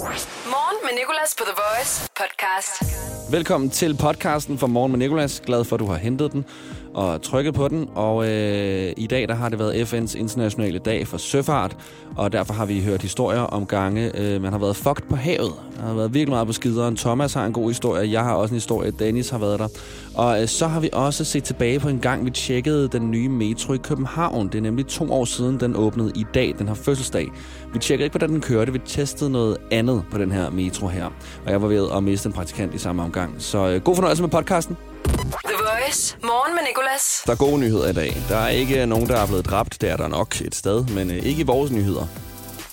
Morgen med Nicolas på The Voice podcast. Velkommen til podcasten for Morgen med Nicolas. Glad for, at du har hentet den og trykket på den. Og øh, i dag der har det været FN's internationale dag for søfart, og derfor har vi hørt historier om gange, øh, man har været fucked på havet. Der har været virkelig meget på skideren. Thomas har en god historie, jeg har også en historie, Dennis har været der. Og øh, så har vi også set tilbage på en gang, vi tjekkede den nye metro i København. Det er nemlig to år siden, den åbnede i dag, den har fødselsdag. Vi tjekkede ikke, hvordan den kørte, vi testede noget andet på den her metro her. Og jeg var ved at miste en praktikant i samme omgang. Så øh, god fornøjelse med podcasten. Voice. Morgen med Nicolas. Der er gode nyheder i dag. Der er ikke nogen, der er blevet dræbt. Det er der nok et sted, men øh, ikke i vores nyheder.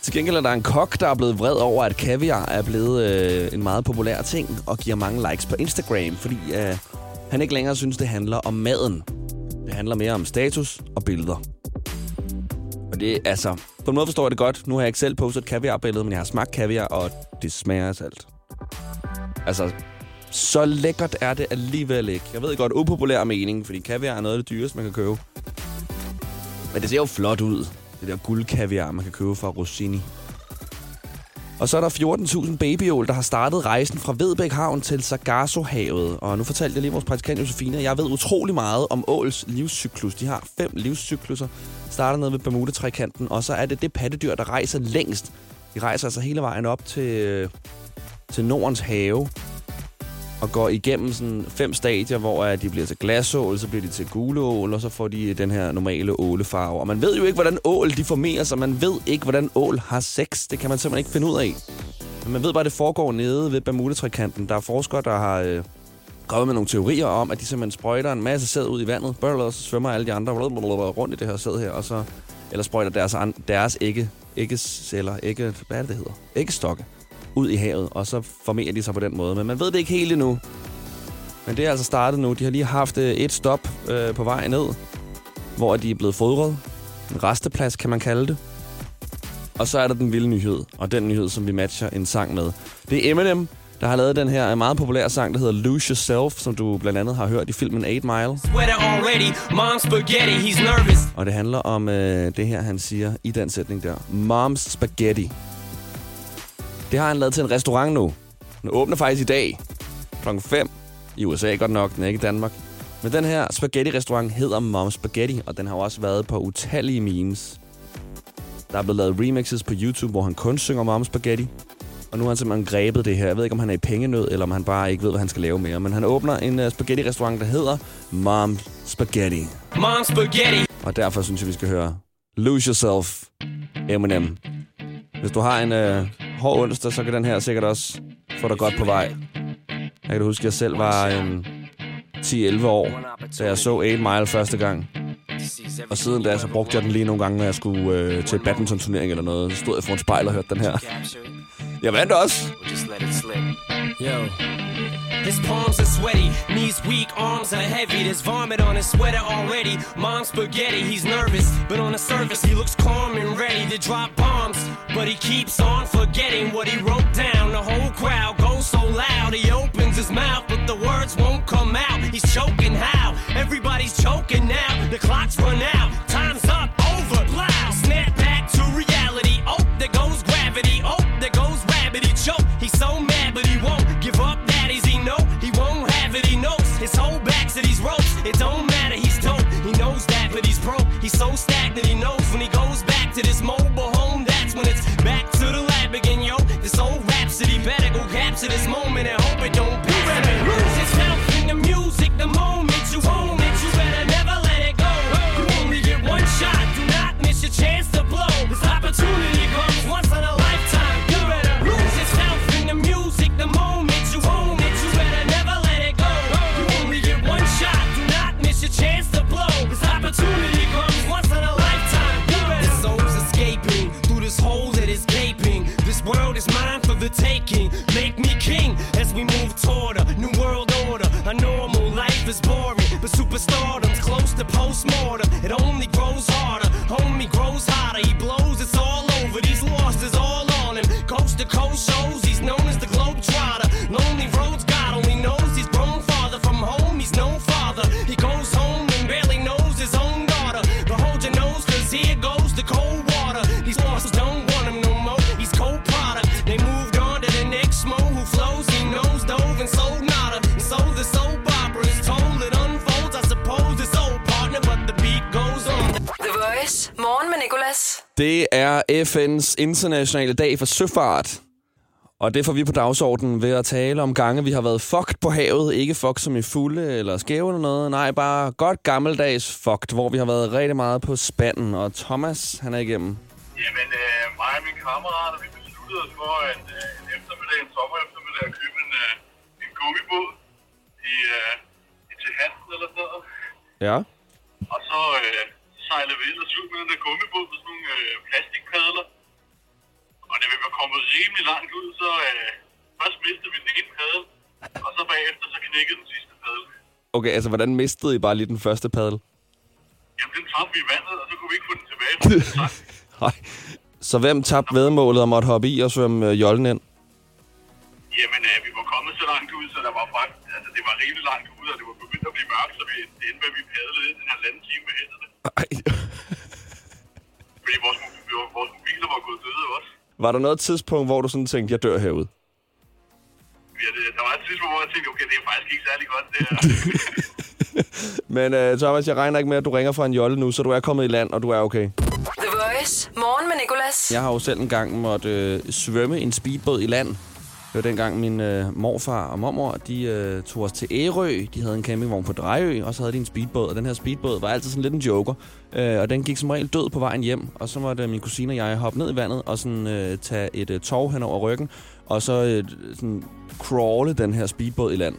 Til gengæld er der en kok, der er blevet vred over, at kaviar er blevet øh, en meget populær ting og giver mange likes på Instagram, fordi øh, han ikke længere synes, det handler om maden. Det handler mere om status og billeder. Og det er altså... På en måde forstår jeg det godt. Nu har jeg ikke selv postet kaviarbillede, men jeg har smagt kaviar, og det smager af salt. Altså, så lækkert er det alligevel ikke. Jeg ved godt, upopulær mening, fordi kaviar er noget af det dyreste, man kan købe. Men det ser jo flot ud. Det der guldkaviar, man kan købe fra Rossini. Og så er der 14.000 babyål, der har startet rejsen fra Vedbæk Havn til Sargasso-havet. Og nu fortalte jeg lige vores praktikant Josefine, at jeg ved utrolig meget om åls livscyklus. De har fem livscykluser. Starter nede ved Bermuda-trekanten, og så er det det pattedyr, der rejser længst. De rejser altså hele vejen op til, øh, til Nordens have og går igennem sådan fem stadier, hvor at de bliver til glasål, så bliver de til guleål, og så får de øh, den her normale ålefarve. Og man ved jo ikke, hvordan ål de formerer sig. Man ved ikke, hvordan ål har sex. Det kan man simpelthen ikke finde ud af. Men man ved bare, at det foregår nede ved Bermuda-trekanten. Der er forskere, der har øh, kommet med nogle teorier om, at de simpelthen sprøjter en masse sæd ud i vandet. Bøller, og så svømmer alle de andre rundt i det her sæd her, og så eller sprøjter deres, deres ægge, æggeceller, ægge, hvad er det, det hedder? Æggestokke ud i havet, og så formerer de sig på den måde. Men man ved det ikke helt endnu. Men det er altså startet nu. De har lige haft øh, et stop øh, på vej ned, hvor de er blevet fodret. En resteplads, kan man kalde det. Og så er der den vilde nyhed, og den nyhed, som vi matcher en sang med. Det er Eminem, der har lavet den her meget populære sang, der hedder Lose Yourself, som du blandt andet har hørt i filmen 8 Mile. already, Mom spaghetti, he's nervous. Og det handler om øh, det her, han siger i den sætning der. Mom's Spaghetti. Det har han lavet til en restaurant nu. Den åbner faktisk i dag kl. 5 i USA godt nok, den er ikke i Danmark. Men den her spaghetti-restaurant hedder Mom Spaghetti, og den har også været på utallige memes. Der er blevet lavet remixes på YouTube, hvor han kun synger Mom Spaghetti. Og nu har han simpelthen grebet det her. Jeg ved ikke, om han er i pengenød, eller om han bare ikke ved, hvad han skal lave mere. Men han åbner en uh, spaghetti-restaurant, der hedder Mom Spaghetti. Mom spaghetti. Og derfor synes jeg, vi skal høre Lose Yourself, Eminem. Hvis du har en uh, hård onsdag, så kan den her sikkert også få dig godt på vej. Jeg kan huske, at jeg selv var øhm, 10-11 år, da jeg så 8 Mile første gang. Og siden da, så brugte jeg den lige nogle gange, når jeg skulle øh, til badminton-turnering eller noget. Så stod jeg foran spejl og hørte den her. Jeg vandt også. Yo. His palms are sweaty, knees weak, arms are heavy. There's vomit on his sweater already. Mom's spaghetti, he's nervous, but on the surface he looks calm and ready to drop bombs. But he keeps on forgetting what he wrote down. The whole crowd goes so loud, he opens his mouth, but the words won't come out. He's choking how? Everybody's choking now. The clock's run out, time's up, over. Loud. Snap back to reality. Oh, there goes gravity. Oh, there goes rabbit. He choke. He's so mad, but he won't give up. That is he know he won't have it. He knows his whole back to these ropes. It don't matter. He's dope. He knows that, but he's broke. He's so stagnant. He knows when he goes back to this mobile again, yo. This old rhapsody better go capture this moment and hope it don't be. Better lose yourself in the music the moment you own it. You better never let it go. You only get one shot. Do not miss your chance to blow. This opportunity comes once in a lifetime. You better lose yourself in the music the moment you own it. You better never let it go. You only get one shot. Do not miss your chance to blow. This opportunity comes once in a lifetime. You better. This soul's escaping through this hole that is gaping. World is mine for the taking. Make me king as we move toward a new world order. A normal life is boring, but superstardom's close to postmortem. It only Det er FN's internationale dag for søfart. Og det får vi på dagsordenen ved at tale om gange, vi har været fucked på havet. Ikke fucked som i fulde eller skæve eller noget. Nej, bare godt gammeldags fucked, hvor vi har været rigtig meget på spanden. Og Thomas, han er igennem. Jamen, øh, mig og mine kammerater, vi besluttede os for en, øh, en eftermiddag, en sommer eftermiddag, at købe en, øh, en gummibåd i, øh, i til Hansen eller sådan noget. Ja. Og så øh, sejlede vi ellers ud med den der gummibåd med sådan nogle øh, plastikpadler. Og da vi var kommet rimelig langt ud, så øh, først mistede vi den ene padel, og så bagefter så knækkede den sidste padel. Okay, altså hvordan mistede I bare lige den første paddel? Jamen, den tabte vi i vandet, og så kunne vi ikke få den tilbage. Nej. Så hvem tabte vedmålet og måtte hoppe i og svømme øh, jollen ind? Jamen, øh, vi var kommet så langt ud, så der var faktisk, altså det var rimelig langt ud, og det var begyndt at blive mørkt, så vi endte med, at vi padlede lidt en halvanden time med hænderne. Ej. Fordi vores, vores mobiler var gået døde også. Var der noget tidspunkt, hvor du sådan tænkte, jeg dør herude? Vi havde, der var et tidspunkt, hvor jeg tænkte, okay, det er faktisk ikke særlig godt, det her. Men uh, Thomas, jeg regner ikke med, at du ringer fra en jolle nu, så du er kommet i land, og du er okay. The Voice. Morgen med Nicolas. Jeg har jo selv en gang måtte øh, svømme en speedbåd i land. Det var dengang min øh, morfar og mormor, de øh, tog os til Ærø. De havde en campingvogn på Drejø, og så havde de en speedbåd. Og den her speedbåd var altid sådan lidt en joker. Øh, og den gik som regel død på vejen hjem. Og så måtte øh, min kusine og jeg hoppe ned i vandet og sådan, øh, tage et øh, tov hen over ryggen. Og så øh, sådan crawle den her speedbåd i land.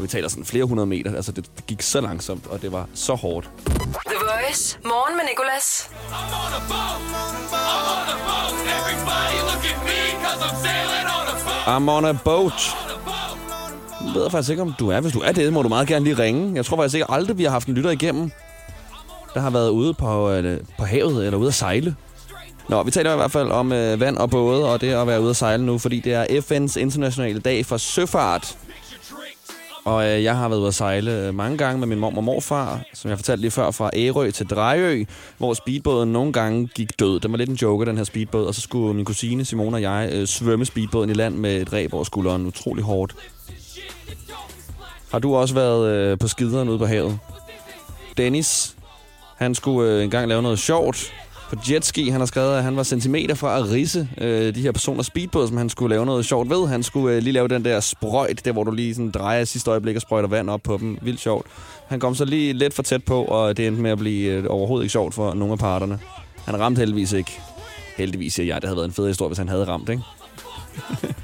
Og vi taler sådan flere hundrede meter. Altså det, det gik så langsomt, og det var så hårdt. The Voice. Morgen med Nicolas. I'm on a boat. Jeg ved faktisk ikke, om du er. Hvis du er det, må du meget gerne lige ringe. Jeg tror faktisk ikke aldrig, vi har haft en lytter igennem, der har været ude på, øh, på havet eller ude at sejle. Nå, vi taler i hvert fald om øh, vand og både, og det at være ude at sejle nu, fordi det er FN's internationale dag for søfart. Og øh, jeg har været ude at sejle øh, mange gange med min mor og morfar, som jeg fortalte lige før, fra Ærø til Drejø, hvor speedbåden nogle gange gik død. Den var lidt en joker, den her speedbåd, og så skulle min kusine Simone og jeg øh, svømme speedbåden i land med et ræb over skulderen. Utrolig hårdt. Har du også været øh, på skideren ude på havet? Dennis, han skulle øh, engang lave noget sjovt på jetski. Han har skrevet, at han var centimeter fra at risse øh, de her personer speedbåd, som han skulle lave noget sjovt ved. Han skulle øh, lige lave den der sprøjt, der hvor du lige sådan drejer sidste øjeblik og sprøjter vand op på dem. Vildt sjovt. Han kom så lige lidt for tæt på, og det endte med at blive øh, overhovedet ikke sjovt for nogle af parterne. Han ramte heldigvis ikke. Heldigvis siger jeg, det havde været en fed historie, hvis han havde ramt, ikke?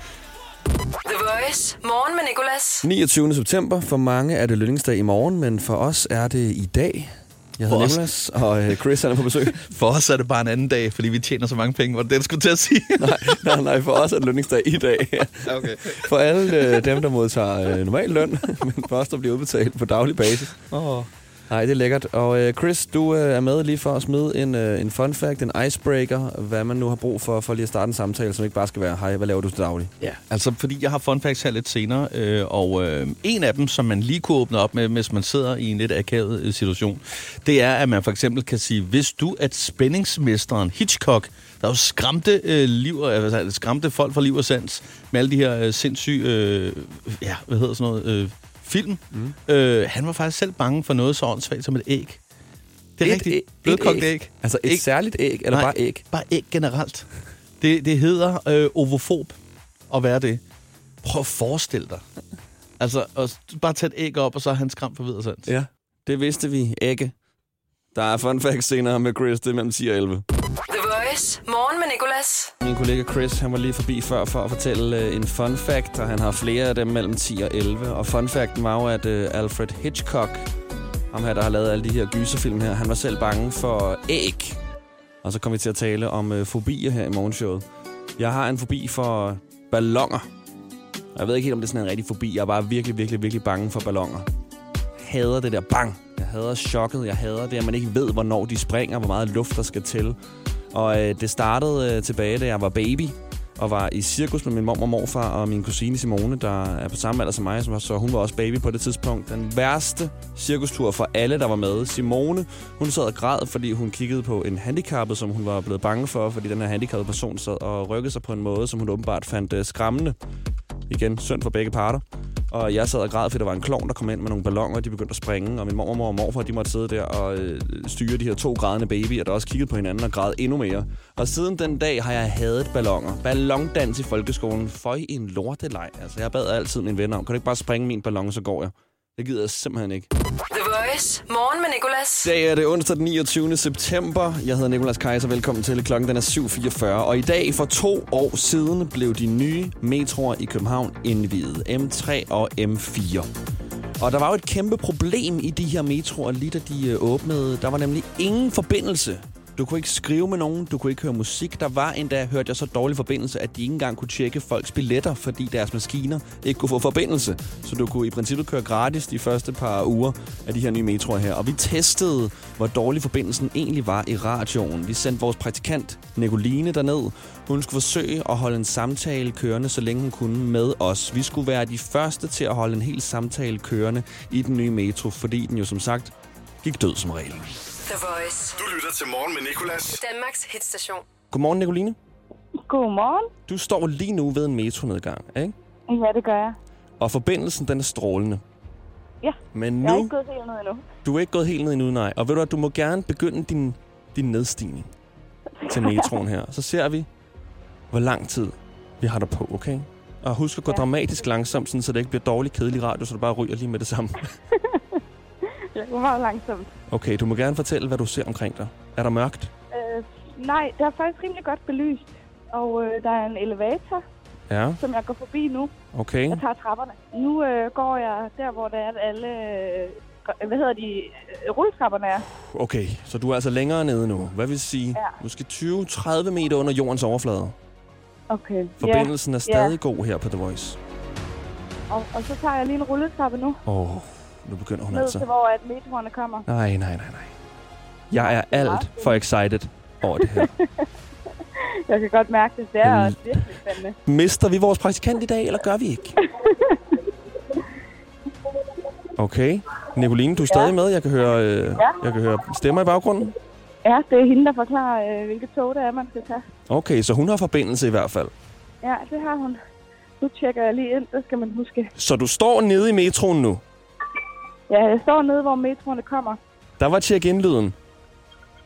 The Voice. Morgen med Nicolas. 29. september. For mange er det lønningsdag i morgen, men for os er det i dag. Jeg hedder For os. Nicolas, og øh, Chris han er på besøg. For os er det bare en anden dag, fordi vi tjener så mange penge. Var det det, skulle til at sige? nej, nej, nej, for os er det lønningsdag i dag. okay. For alle øh, dem, der modtager øh, normal løn, men for os, der bliver udbetalt på daglig basis. Oh. Nej, det er lækkert. Og øh, Chris, du øh, er med lige for at smide en, øh, en fun fact, en icebreaker, hvad man nu har brug for, for lige at starte en samtale, som ikke bare skal være, hej, hvad laver du til daglig? Ja, altså fordi jeg har fun facts her lidt senere, øh, og øh, en af dem, som man lige kunne åbne op med, hvis man sidder i en lidt akavet øh, situation, det er, at man for eksempel kan sige, hvis du er spændingsmesteren Hitchcock, der jo skræmte, øh, liv, altså, skræmte folk fra liv og sans med alle de her øh, sindssyge, øh, ja, hvad hedder sådan noget, øh, film. Mm. Øh, han var faktisk selv bange for noget så åndssvagt som et æg. Det er Et rigtigt. Blødkogt æg. æg. Altså et Æg. særligt æg, eller Nej, bare æg? Bare æg generelt. Det, det hedder øh, ovofob at være det. Prøv at forestille dig. Altså, at bare tage et æg op, og så er han skræmt for videre sands. Ja, det vidste vi ikke. Der er fun facts senere med Chris, det er mellem 10 og 11. Chris. Morgen med Nicolas. Min kollega Chris, han var lige forbi før for at fortælle øh, en fun fact, og han har flere af dem mellem 10 og 11. Og fun facten var jo, at øh, Alfred Hitchcock, ham her, der har lavet alle de her gyserfilm her, han var selv bange for æg. Og så kom vi til at tale om øh, fobier her i morgenshowet. Jeg har en fobi for ballonger. Og jeg ved ikke helt, om det er sådan en rigtig fobi. Jeg er bare virkelig, virkelig, virkelig bange for ballonger. Jeg hader det der bang. Jeg hader chokket. Jeg hader det, at man ikke ved, hvornår de springer, hvor meget luft der skal til. Og øh, det startede øh, tilbage, da jeg var baby, og var i cirkus med min mor og morfar og min kusine Simone, der er på samme alder som mig, som- så hun var også baby på det tidspunkt. Den værste cirkustur for alle, der var med. Simone, hun sad og græd, fordi hun kiggede på en handicappet, som hun var blevet bange for, fordi den her handicappede person sad og rykkede sig på en måde, som hun åbenbart fandt øh, skræmmende. Igen, synd for begge parter. Og jeg sad og græd, fordi der var en klovn, der kom ind med nogle ballonger, og de begyndte at springe. Og min mormor og morfar, de måtte sidde der og øh, styre de her to grædende babyer, der også kiggede på hinanden og græd endnu mere. Og siden den dag har jeg hadet ballonger. Ballondans i folkeskolen. Føj en lorteleg. Altså, jeg bad altid mine venner om, kan du ikke bare springe min ballon, så går jeg. Det gider jeg simpelthen ikke. Voice. Morgen med Nicolas. Dag er det onsdag den 29. september. Jeg hedder Nikolas Kaiser. Velkommen til. Klokken den er 7.44. Og i dag for to år siden blev de nye metroer i København indviet. M3 og M4. Og der var jo et kæmpe problem i de her metroer, lige da de øh, åbnede. Der var nemlig ingen forbindelse. Du kunne ikke skrive med nogen, du kunne ikke høre musik. Der var endda, hørte jeg, så dårlig forbindelse, at de ikke engang kunne tjekke folks billetter, fordi deres maskiner ikke kunne få forbindelse. Så du kunne i princippet køre gratis de første par uger af de her nye metroer her. Og vi testede, hvor dårlig forbindelsen egentlig var i radioen. Vi sendte vores praktikant Nicoline derned. Hun skulle forsøge at holde en samtale kørende, så længe hun kunne med os. Vi skulle være de første til at holde en hel samtale kørende i den nye metro, fordi den jo som sagt gik død som regel. The Voice. Du lytter til Morgen med Nicolas. Danmarks hitstation. Godmorgen, Nicoline. Godmorgen. Du står lige nu ved en metronedgang, ikke? Ja, det gør jeg. Og forbindelsen, den er strålende. Ja, Men jeg er nu, ikke gået helt ned endnu. du er ikke gået helt ned endnu, nej. Og ved du hvad, du må gerne begynde din, din nedstigning til metroen her. Så ser vi, hvor lang tid vi har der på, okay? Og husk at gå ja. Ja. dramatisk langsomt, sådan, så det ikke bliver dårlig kedelig radio, så du bare ryger lige med det samme. Jeg går meget langsomt. Okay, du må gerne fortælle, hvad du ser omkring dig. Er der mørkt? Øh, nej, der er faktisk rimelig godt belyst. Og øh, der er en elevator, Ja, som jeg går forbi nu. okay. Jeg tager trapperne. Nu øh, går jeg der, hvor der er alle... Øh, hvad hedder de? Øh, rulletrapperne er. Okay, så du er altså længere nede nu. Hvad vil sige? Ja. Måske 20-30 meter under jordens overflade. Okay. Forbindelsen er Ja, stadig god her på The Voice. og, og så tager jeg lige en rulletrappe nu. Åh, oh, nu begynder hun Ned altså. til, hvor at metroerne kommer. Nej, nej, nej, nej. Jeg er alt for excited over det her. Jeg kan godt mærke det. Det er også virkelig spændende. Mister vi vores praktikant i dag, eller gør vi ikke? Okay. Nicoline, du er stadig med. Jeg kan høre, øh, jeg kan høre stemmer i baggrunden. Ja, det er hende, der forklarer, øh, hvilket tog det er, man skal tage. Okay, så hun har forbindelse i hvert fald. Ja, det har hun. Nu tjekker jeg lige ind, det skal man huske. Så du står nede i metroen nu. Ja, jeg står nede, hvor metroerne kommer. Der var check-in-lyden.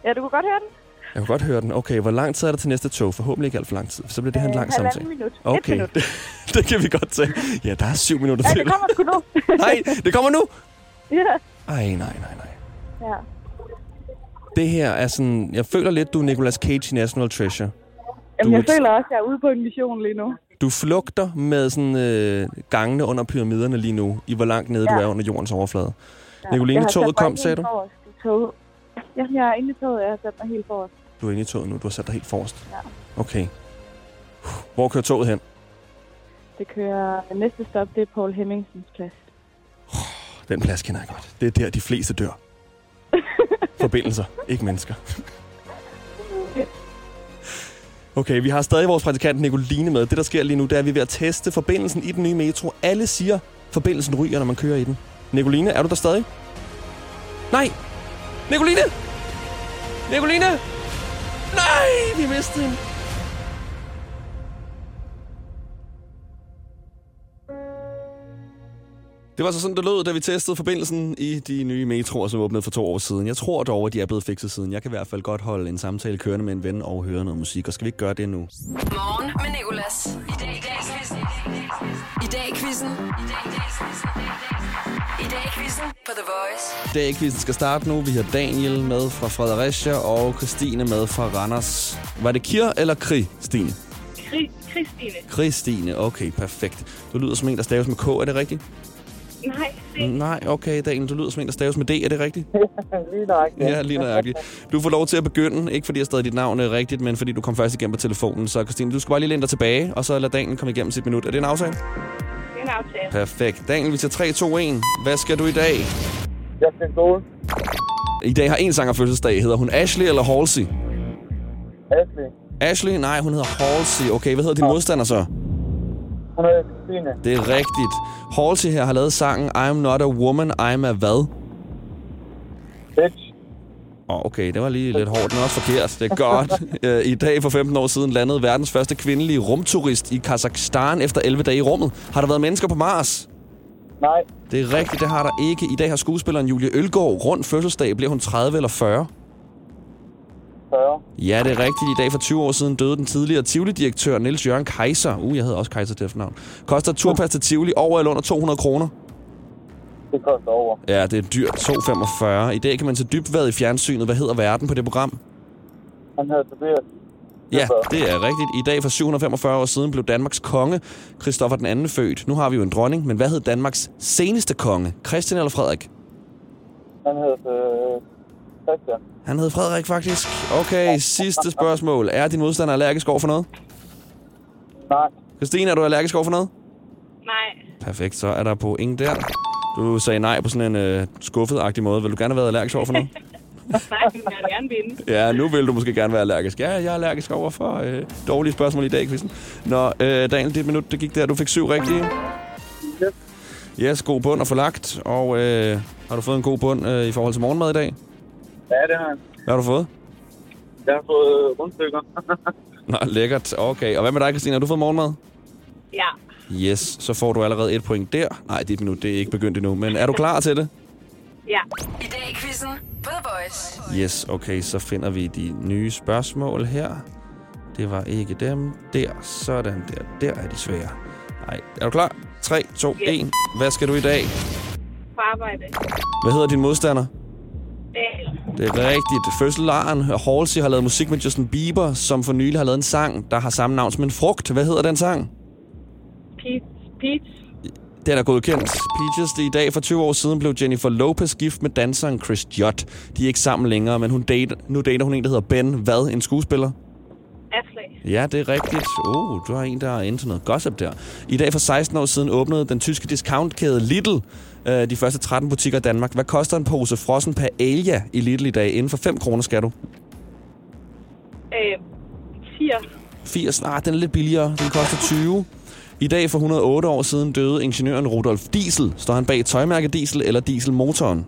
Ja, du kunne godt høre den? Jeg kan godt høre den. Okay, hvor lang tid er der til næste tog? Forhåbentlig ikke alt for lang tid. Så bliver det her en Øh, lang halvanden samtale. minut. Okay, minut. det, det kan vi godt tage. Ja, der er syv minutter Ja, til. det kommer sgu nu. Nej, det kommer nu. ja. Ej, nej, nej, nej. ja. Det her er sådan... Jeg føler lidt, du er Nicolas Cage i National Treasure. Jamen, Du jeg er- føler også, at jeg er ude på en mission lige nu. Du flugter med sådan øh, gangene under pyramiderne lige nu, i hvor langt nede ja. du er under jordens overflade. Ja. Nicoline, toget kom, sagde du? toget. Ja, jeg er inde i toget, jeg har sat mig helt forrest. Du er inde i toget nu, du har sat dig helt forrest. Ja. Okay. Hvor kører toget hen? Det kører... Næste stop, det er Paul Hemmingsens plads. Den plads kender jeg godt. Det er der, de fleste dør. Forbindelser, ikke mennesker. Okay, vi har stadig vores praktikant Nicoline med. Det, der sker lige nu, det er, at vi er ved at teste forbindelsen i den nye metro. Alle siger, forbindelsen ryger, når man kører i den. Nicoline, er du der stadig? Nej! Nicoline! Nicoline! Nej, vi mistede hende. Det var så sådan, det lød, da vi testede forbindelsen i de nye metroer, som åbnede for to år siden. Jeg tror dog, at de er blevet fikset siden. Jeg kan i hvert fald godt holde en samtale kørende med en ven og høre noget musik. Og skal vi ikke gøre det nu? Morgen med Nicolas. I dag i dag i quizzen. I dag i quizzen. I dag i quizzen på The Voice. Dagquizzen skal starte nu. Vi har Daniel med fra Fredericia og Christine med fra Randers. Var det Kir eller Kri, Stine? Kri- Christine. Christine, okay, perfekt. Du lyder som en, der staves med K, er det rigtigt? Nej. Nej, okay, Daniel, du lyder som en, der staves med D, er det rigtigt? Lige nok. Ja, lige nøjagtigt. Du får lov til at begynde, ikke fordi jeg stadig dit navn er rigtigt, men fordi du kom først igennem på telefonen. Så Christine, du skal bare lige læne dig tilbage, og så lad Daniel komme igennem sit minut. Er det en aftale? Det er en aftale. Perfekt. Daniel, vi tager 3, 2, 1. Hvad skal du i dag? Jeg skal i skole. I dag har en sanger fødselsdag. Hedder hun Ashley eller Halsey? Ashley. Ashley? Nej, hun hedder Halsey. Okay, hvad hedder din modstander så? Hun hedder Christine. Det er rigtigt. Halsey her har lavet sangen I'm not a woman, I'm a hvad? Bitch. Oh, okay, det var lige lidt hårdt, men også forkert. Det er godt. Øh, I dag for 15 år siden landede verdens første kvindelige rumturist i Kazakhstan efter 11 dage i rummet. Har der været mennesker på Mars? Nej. Det er rigtigt, det har der ikke. I dag har skuespilleren Julie Ølgaard rundt fødselsdag. Bliver hun 30 eller 40? 40. Ja, det er rigtigt. I dag for 20 år siden døde den tidligere Tivoli-direktør Niels Jørgen Kaiser. Uh, jeg hedder også Kaiser til efternavn. Koster turpas til Tivoli over eller under 200 kroner? Det koster over. Ja, det er dyrt. 2,45. I dag kan man se dybvad i fjernsynet. Hvad hedder verden på det program? Han hedder Tobias. Ja, det er rigtigt. I dag for 745 år siden blev Danmarks konge, Christoffer den anden, født. Nu har vi jo en dronning, men hvad hed Danmarks seneste konge? Christian eller Frederik? Han hedder øh, Christian. Han hed Frederik faktisk. Okay, sidste spørgsmål. Er din modstander allergisk over for noget? Nej. Christine, er du allergisk over for noget? Nej. Perfekt, så er der point der. Du sagde nej på sådan en øh, skuffet-agtig måde. Vil du gerne have været allergisk over for noget? Nej, jeg vil gerne vinde. Ja, nu vil du måske gerne være allergisk. Ja, jeg er allergisk over for øh, dårlige spørgsmål i dag, quizzen. Nå, øh, Daniel, dit minut, det gik der. Du fik syv rigtige. Yep. Yes, god bund at få lagt. Og øh, har du fået en god bund øh, i forhold til morgenmad i dag? Ja, det har han. Hvad har du fået? Jeg har fået rundstykker. Nå, lækkert. Okay. Og hvad med dig, Christine? Har du fået morgenmad? Ja. Yes, så får du allerede et point der. Nej, dit minut, det er ikke begyndt endnu. Men er du klar til det? Ja. I dag i quizzen på The Voice. Yes, okay, så finder vi de nye spørgsmål her. Det var ikke dem. Der, sådan der. Der er de svære. Nej, er du klar? 3, 2, Ja. 1. Hvad skal du i dag? På arbejde. Hvad hedder din modstander? Det er rigtigt. Fødselaren Halsey har lavet musik med Justin Bieber, som for nylig har lavet en sang, der har samme navn som en frugt. Hvad hedder den sang? Peach. Peach. Den er godkendt. Peaches, det i dag for 20 år siden blev Jennifer Lopez gift med danseren Chris Judd. De er ikke sammen længere, men hun dater, nu dater hun en, der hedder Ben. Hvad? En skuespiller? Asley. Ja, det er rigtigt. Oh, du har en, der er til noget gossip der. I dag for 16 år siden åbnede den tyske discountkæde Lidl øh, de første 13 butikker i Danmark. Hvad koster en pose frossen paella i Lidl i dag? Inden for 5 kroner skal du. Øh, 80. 80. Ah, den er lidt billigere. Den koster 20. I dag for 108 år siden døde ingeniøren Rudolf Diesel. Står han bag tøjmærke Diesel eller Dieselmotoren?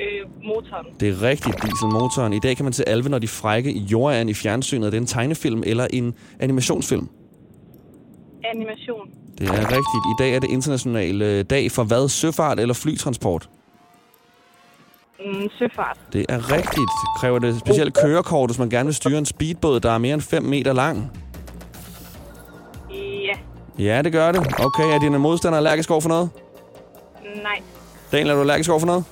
Øh, motoren. Det er rigtigt, Dieselmotoren. I dag kan man se Alve, når de frække i jorden i fjernsynet. Er det en tegnefilm eller en animationsfilm? Animation. Det er rigtigt. I dag er det international øh, dag for hvad? Søfart eller flytransport? Mm, søfart. Det er rigtigt. Kræver det specielt kørekort, hvis man gerne vil styre en speedbåd, der er mere end 5 meter lang? Ja. Ja, det gør det. Okay, er dine modstandere allergisk over for noget? Nej. Daniel, er du allergisk over for noget?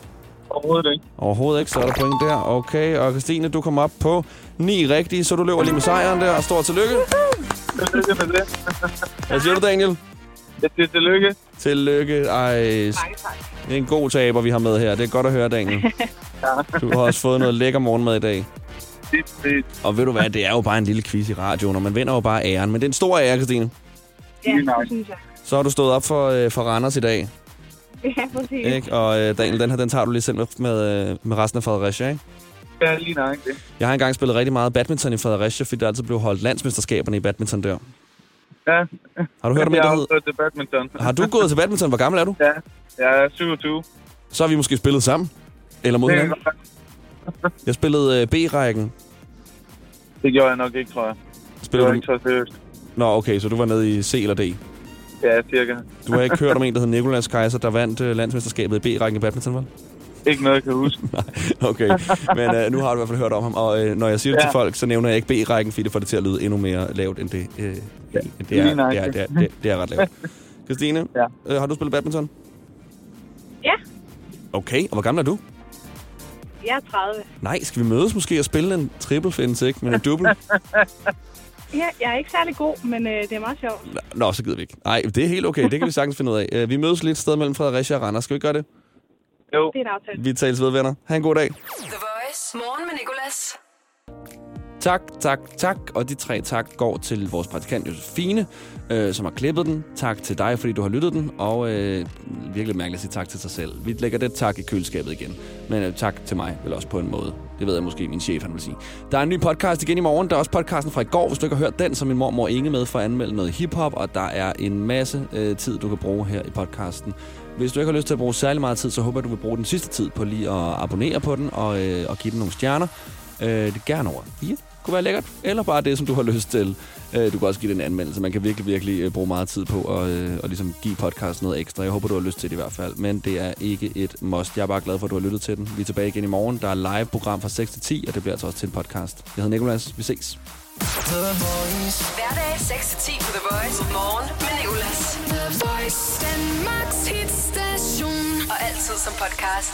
Overhovedet ikke. Overhovedet ikke, så er der point der. Okay, og Christine, du kommer op på 9 rigtige, så du løber lige med sejren der, og stort tillykke. Tillykke med det. Hvad siger du, Daniel? Jeg siger tillykke. Tillykke. Ej, det er en god taber, vi har med her. Det er godt at høre, Daniel. Du har også fået noget lækker morgenmad i dag. Det, det, Og ved du hvad, det er jo bare en lille quiz i radioen, og man vinder jo bare æren. Men det er en stor ære, Christine. Ja, det synes jeg. Så har du stået op for, øh, for Randers i dag, Ja, præcis. ikke? Og øh, Daniel, den her, den tager du lige selv med, med, øh, med resten af Fredericia, ikke? ja, lige nok det. Jeg har engang spillet rigtig meget badminton i Fredericia, fordi der altid blev holdt landsmesterskaberne i badminton der. Ja. Har du hørt om jeg det, der har til badminton. Har du gået til badminton? Hvor gammel er du? Ja, jeg er 27. Så har vi måske spillet sammen. Eller mod Det, hinanden. Jeg spillede øh, B-rækken. det gjorde jeg nok ikke, tror jeg. Det Spillede var du... ikke så seriøst. Nå, okay, så du var nede i C eller D. Ja, cirka. Du har ikke hørt om en, der hed Nikolas Kaiser, der vandt øh, landsmesterskabet i B-rækken i badminton, vel? Ikke noget, jeg kan huske. Okay, men øh, nu har du i hvert fald hørt om ham. Og øh, når jeg siger det Ja. til folk, så nævner jeg ikke B-rækken, fordi det får det til at lyde endnu mere lavt, end det, øh, end det, er, det, er, det, er, det, er, det er ret lavt. Christine, Ja. øh, har du spillet badminton? Ja, Okay, og hvor gammel er du? jeg er 30. Nej, skal vi mødes måske og spille en triple finds, ikke? Men en double? Ja, jeg er ikke særlig god, men øh, det er meget sjovt. Nå, så gider vi ikke. Nej, det er helt okay. Det kan vi sagtens finde ud af. Øh, Vi mødes lidt sted mellem Fredericia og Randers. Skal vi gøre det? Jo, Det er en aftale. Vi tales ved, venner. Ha' en god dag. The Voice. Morgen med Nicolas. Tak, tak, tak. Og de tre tak går til vores praktikant Josefine, øh, som har klippet den. Tak til dig, fordi du har lyttet den. Og øh, virkelig mærkeligt at sige tak til sig selv. Vi lægger det tak i køleskabet igen. Men øh, tak til mig, vel også på en måde. Det ved jeg måske, min chef han vil sige. Der er en ny podcast igen i morgen. Der er også podcasten fra i går, hvis du ikke har hørt den, som min mormor Inge med for at anmelde noget hiphop. Og der er en masse øh, tid, du kan bruge her i podcasten. Hvis du ikke har lyst til at bruge særlig meget tid, så håber jeg, du vil bruge den sidste tid på lige at abonnere på den og, øh, og give den nogle stjerner. Øh, det er gerne over fire kunne være lækkert. Eller bare det, som du har lyst til. Øh, du kan også give det en anmeldelse. Man kan virkelig, virkelig øh, bruge meget tid på at, øh, at ligesom give podcast noget ekstra. Jeg håber, du har lyst til det i hvert fald. Men det er ikke et must. Jeg er bare glad for, at du har lyttet til den. Vi er tilbage igen i morgen. Der er live-program fra 6 til 10, og det bliver altså også til en podcast. Jeg hedder Nikolas. Vi ses. Hverdag 6-10 på The Voice. Morgen med Nicolas. The Voice, Danmarks hitstation. Og altid som podcast.